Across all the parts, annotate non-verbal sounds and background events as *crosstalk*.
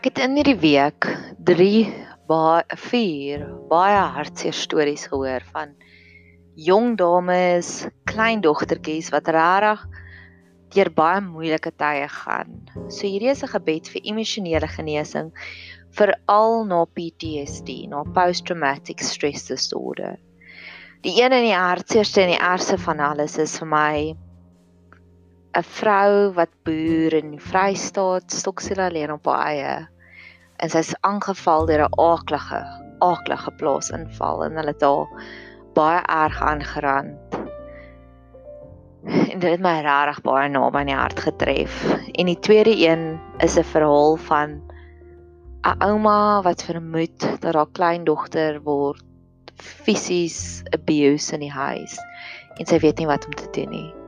Ek het in hierdie week 3 baie 4 baie hartseer stories gehoor van jong dames, kleindogtertjies wat regtig deur baie moeilike tye gaan. So hierdie is 'n gebed vir emosionele genesing veral na PTSD, na post traumatic stress disorder. Die een in die hartseerste en die ergste van alles is vir my 'n vrou wat boer in die Vrystaat, Stoksel alleen op haar eie. En sy's aangeval deur 'n aaklige, aaklige plaasinval en hulle het haar baie erg aangerand. En dit het my regtig baie naby aan die hart getref. En die tweede een is 'n verhaal van 'n ouma wat vermoed dat haar kleindogter word fisies abuse in die huis en sy weet nie wat om te doen nie.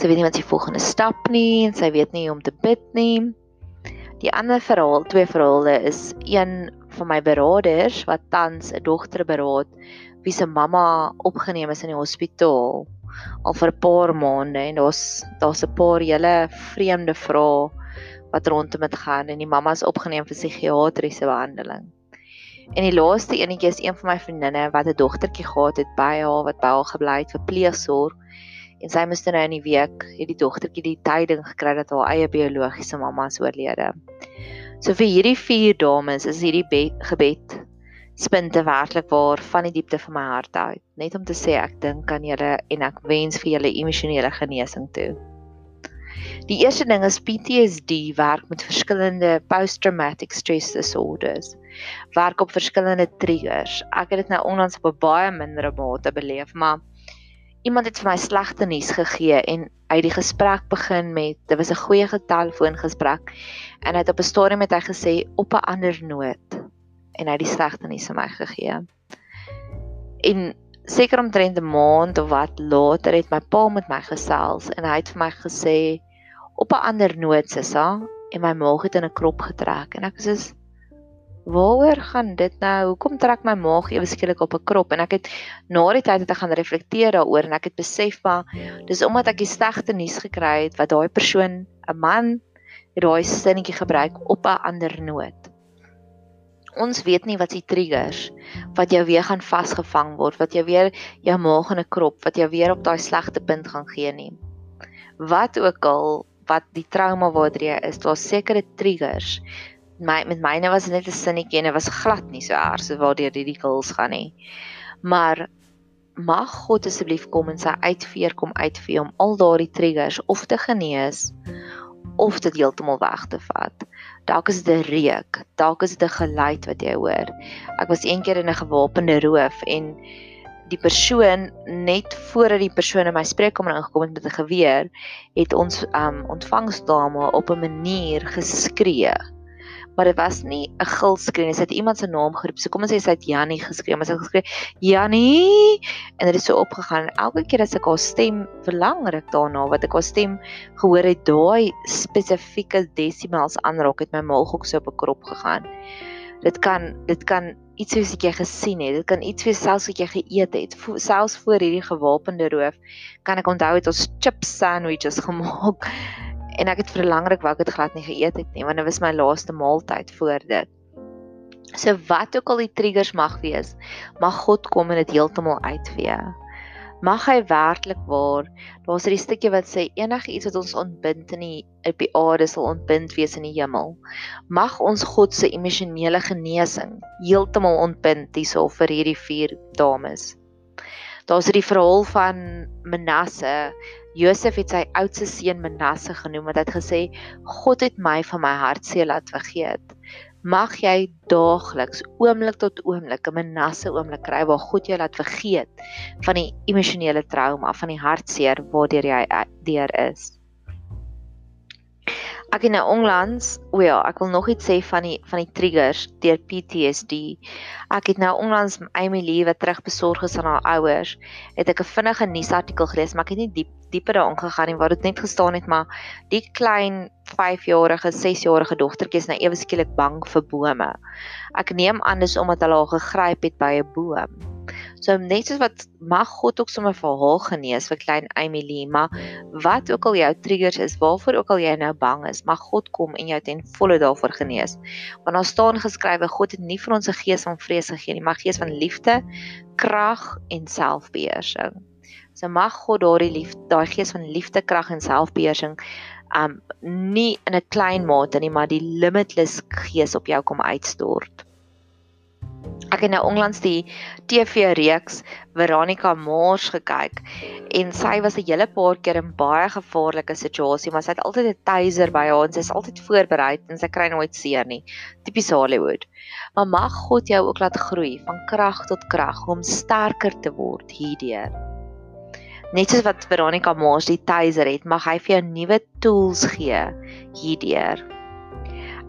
Sy weet nie wat sy volgende stap nie en sy weet nie hoe om te bid nie. Die ander verhaal, twee verhale is een van my beraders wat tans 'n dogter beraad wie se mamma opgeneem is in die hospitaal al vir 'n paar maande en daar's daar's 'n paar hele vreemde vrae wat rondom dit gaan en die mamma is opgeneem vir psigiatriese behandeling. En die laaste enetjie is een van my vriendinne wat 'n dogtertjie gehad het by haar wat by haar gebly het vir pleegsorg en sy moes nou in die week hierdie dogtertjie die tyding gekry dat haar eie biologiese mamma is oorlede. So vir hierdie vier dames is hierdie gebed spinte werklik waar van die diepte van my hart uit. Net om te sê ek dink aan julle en ek wens vir julle emosionele genesing toe. Die eerste ding is PTSD werk met verskillende post-traumatic stress disorders. Werk op verskillende triggers. Ek het dit nou onlangs op 'n baie mindere mate beleef, maar iemand het vir my slegte nuus gegee en uit die gesprek begin met dit was 'n goeie telefoongesprek en hy het op 'n stadium met hy gesê op 'n ander noot en hy het die slegte nuus aan my gegee. En seker omtrent 'n maand of wat later het my pa met my gesels en hy het vir my gesê op 'n ander noot sissa en my maag het in 'n krop getrek en ek was so waaroor gaan dit nou? Hoekom trek my maag ewe skielik op 'n krop? En ek het na die tyd het ek gaan reflekteer daaroor en ek het besef maar dis omdat ek die slegte nuus gekry het wat daai persoon, 'n man, het daai sinnetjie gebruik op 'n ander noot. Ons weet nie wat die triggers wat jou weer gaan vasgevang word, wat jou weer jou maag in 'n krop, wat jou weer op daai slegte punt gaan gee nie. Wat ook al wat die trauma waardeur jy is, daar's sekere triggers my met myne was dit net 'n sinnetjie en dit was glad nie so erg so waardeur hierdie kuls gaan nie. Maar mag God asseblief kom en sy uitveer kom uitvee om al daardie triggers of te genees of dit heeltemal weg te vat. Dalk is dit 'n reuk, dalk is dit 'n geluid wat jy hoor. Ek was eendag in 'n gewapende roof en die persoon net voordat die persoon in my spreekkamer ingekom het met 'n geweer, het ons um ontvangsdame op 'n manier geskree maar dit was nie 'n gilskree nie. Sy het iemand se naam geroep. So kom ons sê sy het Jannie geskree, maar sy het geskree Jannie en dit het so opgegaan. Elke keer as ek haar stem verlangrik daarna wat ek haar stem gehoor het, daai spesifieke desimals aanraak het my maag ook so op 'n krop gegaan. Dit kan dit kan iets wees wat jy gesien het. Dit kan iets wees selfs wat jy geëet het. Vo, selfs voor hierdie gewapende roof kan ek onthou het ons chip sandwiches gemaak en ek het vir 'n langer ruk wou ek dit glad nie geëet het nie want dit was my laaste maaltyd voor dit. So wat ook al die triggers mag wees, mag God kom en dit heeltemal uitvee. Mag hy werklik waar, daar's 'n stukkie wat sê enigiets wat ons ontbind in die op die aarde sal ontbind wees in die hemel. Mag ons God se emosionele genesing heeltemal ontbind hierso vir hierdie vier dames. Daar's hierdie verhaal van Manasse Josef het sy oudste seun Manasse genoem want hy het gesê God het my van my hartseer laat vergeet. Mag jy daagliks oomblik tot oomblik 'n Manasse oomblik kry waar God jou laat vergeet van die emosionele trauma, van die hartseer waardeur jy eh, deur is. Ek het nou onlangs, o ja, ek wil nog iets sê van die van die triggers deur PTSD. Ek het nou onlangs Amy Lee wat terugbesorg is aan haar ouers, het ek 'n vinnige nuusartikel gelees, maar ek het nie diep dieper daarin gegaan nie waar dit net gestaan het maar die klein 5-jarige, 6-jarige dogtertjie is nou ewe skielik bang vir bome. Ek neem aan dis omdat hulle haar gegryp het by 'n boom. So net soos wat mag God ook sommer vir haar genees vir klein Emily, maar wat ook al jou triggers is, waarvoor ook al jy nou bang is, mag God kom en jou ten volle daarvoor genees. Want daar staan geskrywe God het nie vir ons 'n gees van vrees gegee nie, maar gees van liefde, krag en selfbeheersing. So mag God daardie liefde, daai gees van liefde, krag en selfbeheersing um nie in 'n klein mate nie, maar die limitless gees op jou kom uitstort. Ek het nou onlangs die TV reeks Veronica Mars gekyk en sy was 'n hele paar keer in baie gevaarlike situasie, maar sy het altyd 'n taser by haar en sy is altyd voorberei en sy kry nooit seer nie. Tipies Hollywood. Maar mag God jou ook laat groei van krag tot krag om sterker te word hierdeur. Net soos wat Veronica Mars die taser het, mag hy vir jou nuwe tools gee hierdeur.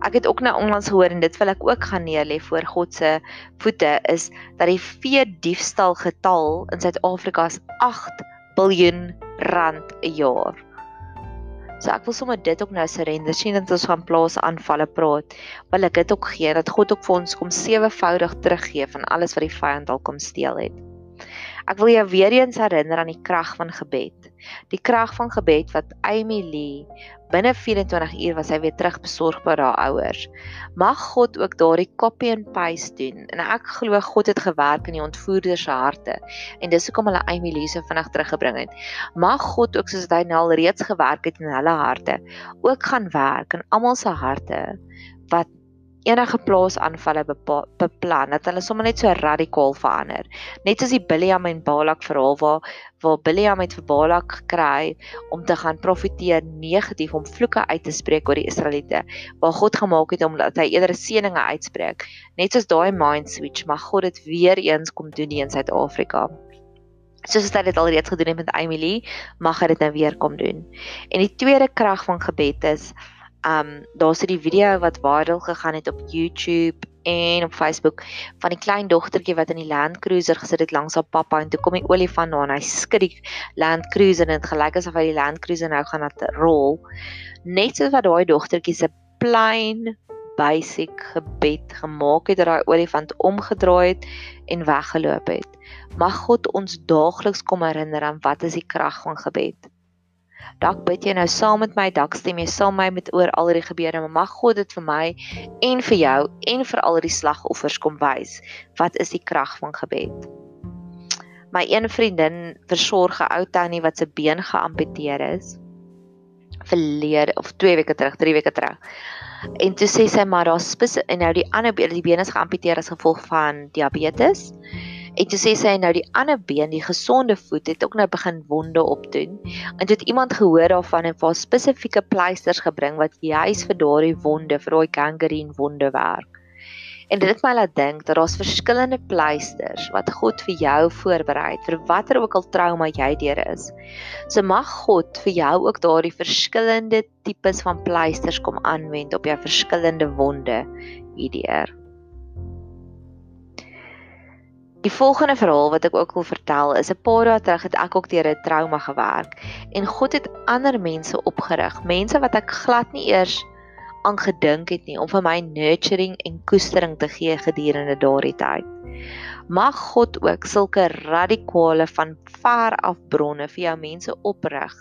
Ek het ook nou onlangs gehoor en dit wil ek ook gaan neerlê voor God se voete is dat die vee diefstal getal in Suid-Afrika is 8 biljoen rand 'n jaar. So ek wil sommer dit ook nou surrender sien dat ons gaan plaas aanvalle praat. Wil ek dit ook gee dat God ook vir ons kom sewevoudig teruggee van alles wat die vyand al kom steel het. Ek wil jou weer eens herinner aan die krag van gebed. Die krag van gebed wat Amy Lee binne 24 uur was sy weer terug besorg by haar ouers. Mag God ook daardie copy and paste doen. En ek glo God het gewerk in die ontvoerders se harte en dis hoekom hulle Amy Lee so vinnig teruggebring het. Mag God ook soos hy nou al reeds gewerk het in hulle harte, ook gaan werk in almal se harte wat enige plaasaanvalle beplan dat hulle sommer net so radikaal verander. Net soos die Biliam en Balak verhaal waar waar Biliam het vir Balak gekry om te gaan profeteer negatief om vloeke uit te spreek oor die Israeliete, waar God gemaak het om dat hy eerder seëninge uitspreek. Net soos daai mind switch, mag God dit weer eens kom doen in Suid-Afrika. Soos hy dit alreeds gedoen het met Emily, mag hy dit nou weer kom doen. En die tweede krag van gebed is um daar's 'n video wat viral gegaan het op YouTube en op Facebook van die klein dogtertjie wat in die Land Cruiser gesit het langs haar pappa en toe kom die olifant daar en hy skud die Land Cruiser en dit gelyk asof hy die Land Cruiser nou gaan laat rol. Net so wat daai dogtertjie se plain basic gebed gemaak het dat daai olifant omgedraai het en weggeloop het. Mag God ons daagliks kom herinner aan wat is die krag van gebed. Dalk bid jy nou saam met my, dalk stem jy saam met my met oor al die gebeure, maar mag God dit vir my en vir jou en vir al die slagoffers kom wys. Wat is die krag van gebed? My een vriendin versorg 'n ou tannie wat se been geamputeer is verlede of 2 weke terug, 3 weke terug. En toe sê sy maar daar's spesifiek en nou die ander been, die been is geamputeer as gevolg van diabetes. En toe sê sy nou die ander been, die gesonde voet het ook nou begin wonde opdoen. En toe het iemand gehoor daarvan en vir spesifieke pleisters gebring wat juis vir daardie wonde, vir daai gangrene wonde werk. En dit het my laat dink dat daar's verskillende pleisters wat God vir jou voorberei vir watter ook al trauma jy deur is. So mag God vir jou ook daardie verskillende tipes van pleisters kom aanwend op jou verskillende wonde hierdeur. Die volgende verhaal wat ek ook wil vertel is 'n paar dae terug het ek ook deur 'n trauma gewerk en God het ander mense opgerig, mense wat ek glad nie eers aan gedink het nie om vir my nurturing en koestering te gee gedurende daardie tyd mag God ook sulke radikale van ver af bronne vir jou mense oprig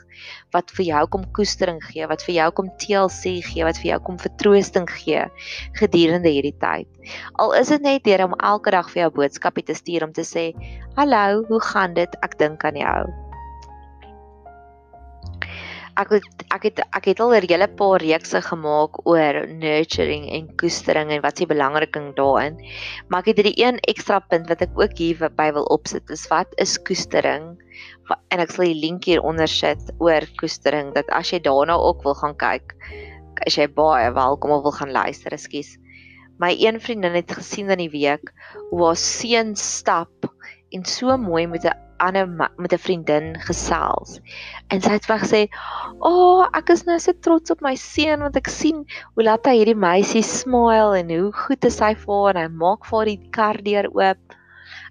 wat vir jou kom koestering gee, wat vir jou kom TLC gee, wat vir jou kom vertroosting gee gedurende hierdie tyd. Al is dit net deur om elke dag vir jou boodskapie te stuur om te sê, "Hallo, hoe gaan dit? Ek dink aan jou." Ek het ek het ek het al 'n hele paar reekse gemaak oor nurturing en koestering en wat se belangriking daarin. Maar ek het hierdie een ekstra punt wat ek ook hier by wil opsit. Is wat is koestering? En ek sal die link hier onder sit oor koestering dat as jy daarna ook wil gaan kyk, as jy baie welkom of wil gaan luister, ekskuus. My een vriendin het gesien in die week hoe haar seun stap en so mooi met 'n ander met 'n vriendin gesels. En sy het vir gesê, "O, oh, ek is nou so trots op my seun want ek sien hoe laat hy hierdie meisie smile en hoe goed is hy vir haar en hy maak vir haar die kar deur oop."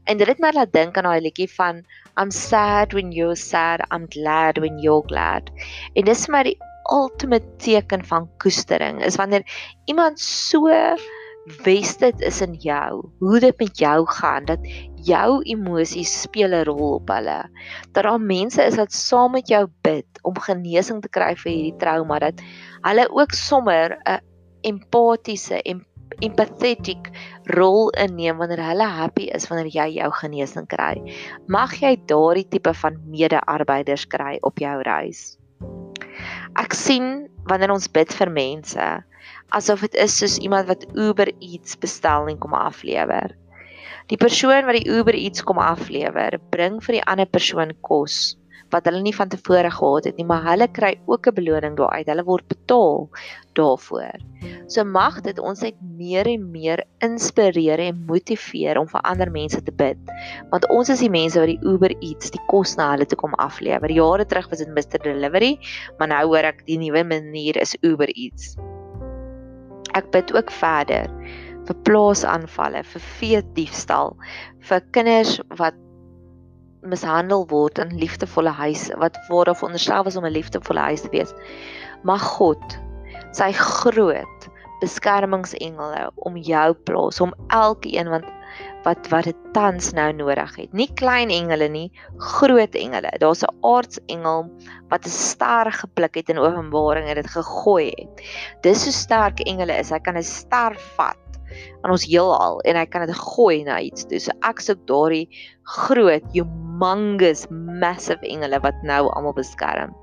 En dit het my laat dink aan daai liedjie van I'm sad when you're sad, I'm glad when you're glad. En dis vir my die ultimate teken van koestering is wanneer iemand so wes dit is in jou. Hoe dit met jou gaan, dat jou emosies speel 'n rol op hulle. Dat daar mense is wat saam met jou bid om genesing te kry vir hierdie trauma dat hulle ook sommer 'n empatiese en empathetic rol inneem wanneer hulle happy is wanneer jy jou genesing kry. Mag jy daardie tipe van mede-arbeiders kry op jou reis. Ek sien wanneer ons bid vir mense asof dit is soos iemand wat Uber Eats bestel en kom aflewer. Die persoon wat die Uber Eats kom aflewer, bring vir die ander persoon kos wat hulle nie van tevore gehad het nie, maar hulle kry ook 'n beloning daaruit. Hulle word betaal daarvoor. So mag dit ons net meer en meer inspireer en motiveer om vir ander mense te bid. Want ons is die mense wat die Uber Eats die kos na hulle toe kom aflewer. Jare terug was dit Mr Delivery, maar nou hoor ek die nuwe manier is Uber Eats. Ek bid ook verder vir plaasaanvalle, vir vee diefstal, vir kinders wat mishandel word in liefdevolle huise wat word veronderstel is om 'n liefdevolle huis te wees. Mag God sy groot beskermingsengele om jou plaas om elkeen want wat wat dit tans nou nodig het. Nie klein engele nie, groot engele. Daar's 'n aardsengel wat 'n ster gepluk het in Openbaring en dit gegooi het. Dis so sterk engele is. Hy kan 'n ster vat aan ons heelal en hy kan dit gooi na iets. Dus ek soek daardie groot, humongous, massive engele wat nou almal beskerm.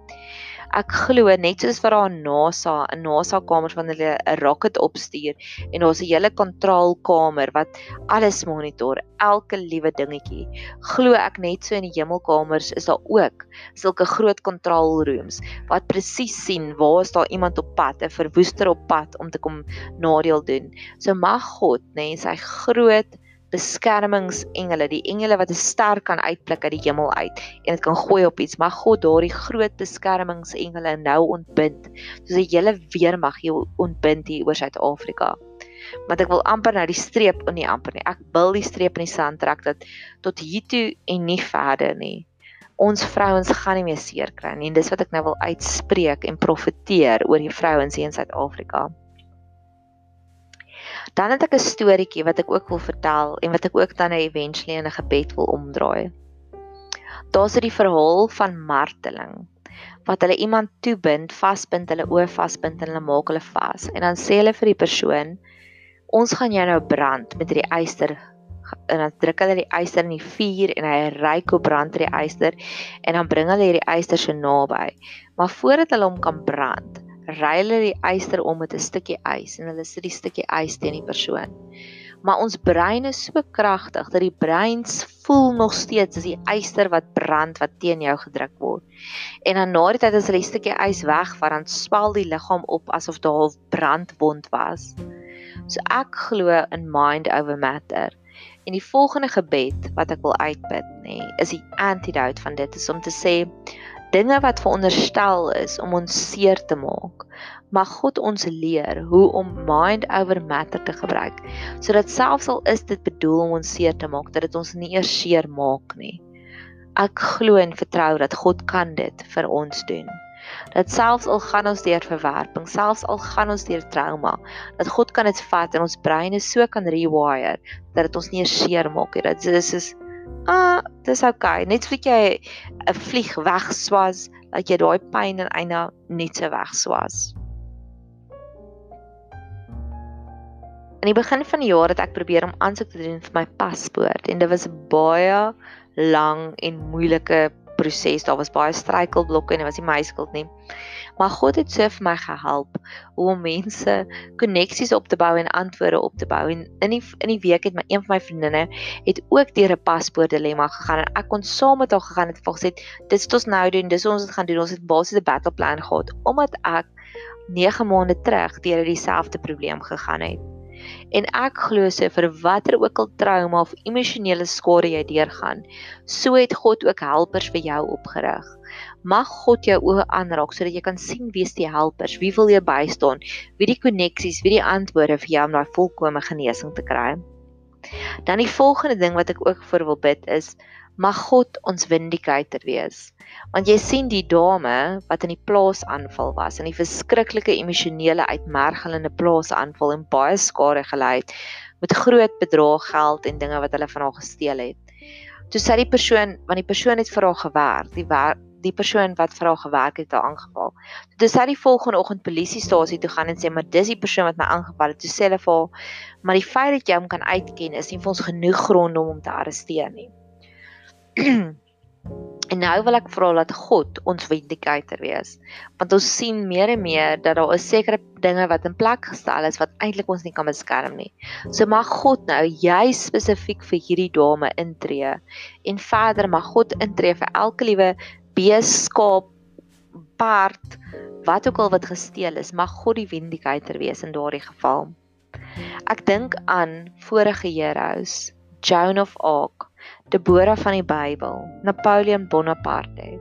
Ek glo net soos vir haar NASA, 'n NASA kamer wanneer hulle 'n rocket opstuur en daar's 'n hele kontrolkamer wat alles monitor, elke liewe dingetjie. Glo ek net so in die hemelkamers is daar ook sulke groot kontrolrooms wat presies sien waar is daar iemand op pad, 'n verwoester op pad om te kom nadeel doen. So mag God, nê, nee, sy groot beskermingsengele, die engele wat 'n ster kan uitblik uit die hemel uit en dit kan gooi op iets. Mag God daardie groot beskermingsengele nou ontbind, soos 'n hele weermag hier ontbind hier oor Suid-Afrika. Want ek wil amper nou die streep in die amper nie. Ek wil die streep in die sand trek dat tot hier toe en nie verder nie. Ons vrouens gaan nie meer seer kry nie. En dis wat ek nou wil uitspreek en profeteer oor die vrouens hier in Suid-Afrika. Dan het ek 'n storieetjie wat ek ook wil vertel en wat ek ook dan eventually in 'n gebed wil omdraai. Daar's dit die verhaal van marteling wat hulle iemand toebind, vasbind, hulle oë vasbind en hulle maak hulle vas en dan sê hulle vir die persoon ons gaan jou nou brand met hierdie yster en dan druk hulle die yster in die vuur en hy ryk hoe brand hierdie yster en dan bring hulle hierdie yster so naby. Maar voordat hulle hom kan brand, ry hulle die yster om met 'n stukkie ys en hulle sit die stukkie ys teen die persoon. Maar ons brein is so kragtig dat die brein voel nog steeds as die yster wat brand wat teen jou gedruk word. En dan na die tyd as hulle die stukkie ys wegvat, dan swel die liggaam op asof daar 'n brandwond was. So ek glo in mind over matter. En die volgende gebed wat ek wil uitbid, nê, is die antidote van dit is om te sê dinge wat veronderstel is om ons seer te maak. Mag God ons leer hoe om mind over matter te gebruik sodat selfs al is dit bedoel om ons seer te maak, dat dit ons nie eers seer maak nie. Ek glo en vertrou dat God kan dit vir ons doen. Dat selfs al gaan ons deur verwerping, selfs al gaan ons deur trauma, dat God kan dit vat en ons breine so kan rewire dat dit ons nie eers seer maak nie. Dit is, is Ah, dis okay. Net vir jy 'n vlieg wegswas, dat jy daai pyn en eina net so wegswas. In die begin van die jaar het ek probeer om aansoek te doen vir my paspoort en dit was baie lang en moeilike proses. Daar was baie struikelblokke en dit was nie my skuld nie. Maar God het so vir my gehelp om mense koneksies op te bou en antwoorde op te bou. En in die in die week het my een van my vriendinne het ook deur 'n paspoort dilemma gegaan en ek kon saam met haar gegaan het en gesê dit is ons nou doen, dis ons het gaan doen. Ons het basies 'n battle plan gehad omdat ek 9 maande terug deur dieselfde probleem gegaan het. En ek glo se vir watter ook al trauma of emosionele skade jy deurgaan, so het God ook helpers vir jou opgerig. Mag God jou oë aanraak sodat jy kan sien wie is die helpers, wie wil jou bystaan, wie die koneksies, wie die antwoorde vir jou om daai volkomme genesing te kry. Dan die volgende ding wat ek ook vir wil bid is Mag God ons vindicator wees. Want jy sien die dame wat in die plaas aanval was in die verskriklike emosionele uitmergelende plaas aanval en baie skade gelei het met groot bedrae geld en dinge wat hulle van haar gesteel het. Toe sê die persoon, want die persoon het vir haar gewerk, die werk die persoon wat vir haar gewerk het, haar aangeval. Toe sy die volgende oggend polisiestasie toe gaan en sê maar dis die persoon wat my aangeval het. Toe sê hulle vir haar, maar die feit dat jy hom kan uitken is nie vir ons genoeg grond om hom te arresteer nie. *clears throat* en nou wil ek vra dat God ons vindicator wees. Want ons sien meer en meer dat daar 'n sekere dinge wat in plek gestel is wat eintlik ons nie kan beskerm nie. So mag God nou juis spesifiek vir hierdie dame intree en verder mag God intree vir elke liewe bees, skaap, perd, wat ook al wat gesteel is, mag God die vindicator wees in daardie geval. Ek dink aan vorige heroes, Joan of Arc, Deborah van die Bybel, Napoleon Bonaparte,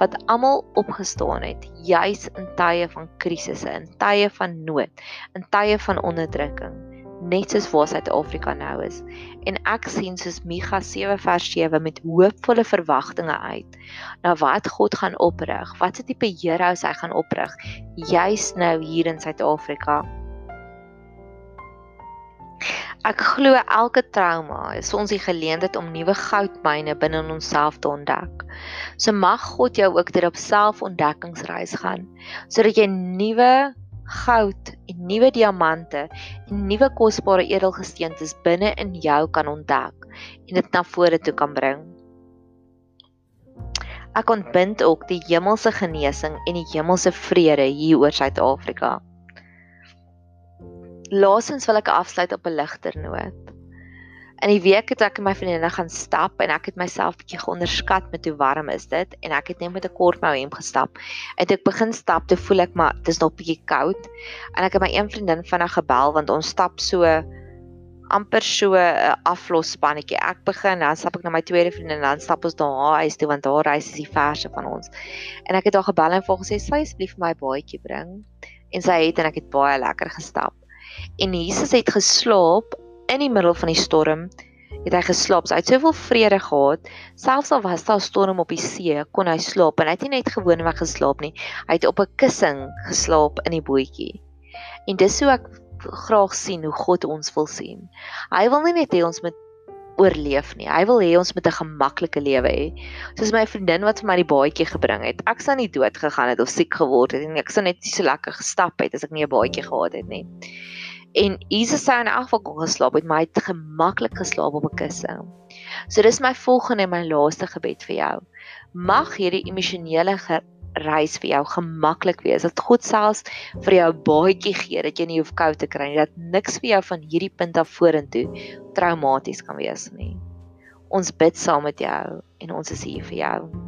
wat almal opgestaan het juis in tye van krisisse, in tye van nood, in tye van onderdrukking net soos waar Suid-Afrika nou is. En ek sien soos Micha 7 vers 7 met hoopvolle verwagtinge uit na wat God gaan oprig, wat se tipe heroes hy gaan oprig juis nou hier in Suid-Afrika. Ek glo elke trauma is ons die geleentheid om nuwe goudmyne binne in onsself te ontdek. So mag God jou ook deur op selfontdekkingsreis gaan sodat jy nuwe goud en nuwe diamante en nuwe kosbare edelgesteentes binne in jou kan ontdek en dit na vore toe kan bring. Ek ontbind ook die hemelse genesing en die hemelse vrede hier oor Suid-Afrika. Laasens wil ek afsluit op 'n ligter noot. In die week het ek en my vriendinne gaan stap en ek het myself bietjie geonderskat met hoe warm is dit en ek het net met 'n kort mou hemp gestap. En toe ek begin stap, toe voel ek maar dis nog bietjie koud. En ek het my een vriendin vinnig gebel want ons stap so amper so 'n aflosspannetjie. Ek begin, dan stap ek na my tweede vriendin en dan stap ons na haar huis toe want haar huis is die verste van ons. En ek het haar gebel en vir gesê, "Sy asseblief my baadjie bring." En sy het en ek het baie lekker gestap. En Jesus het geslaap in die middel van die storm het hy geslaap. Hy het soveel vrede gehad. Selfs al was daar 'n storm op die see, kon hy slaap en hy het nie net gewoonweg geslaap nie. Hy het op 'n kussing geslaap in die bootjie. En dis hoe ek graag sien hoe God ons wil sien. Hy wil nie net hê ons moet oorleef nie. Hy wil hê ons moet 'n gemaklike lewe hê. Soos my vriendin wat vir my die baadjie gebring het. Ek sou nie dood gegaan het of siek geword het nie. Ek sou net so lekker gestap het as ek nie 'n baadjie gehad het nie. En Jesus sê in elk geval geslaap het, maar hy het gemaklik geslaap op 'n kussing. So dis my volgende en my laaste gebed vir jou. Mag hierdie emosionele reis vir jou gemaklik wees. Dat God selfs vir jou baadjie gee dat jy nie hoef koud te kry nie. Dat niks vir jou van hierdie punt af vorentoe traumaties kan wees nie. Ons bid saam met jou en ons is hier vir jou.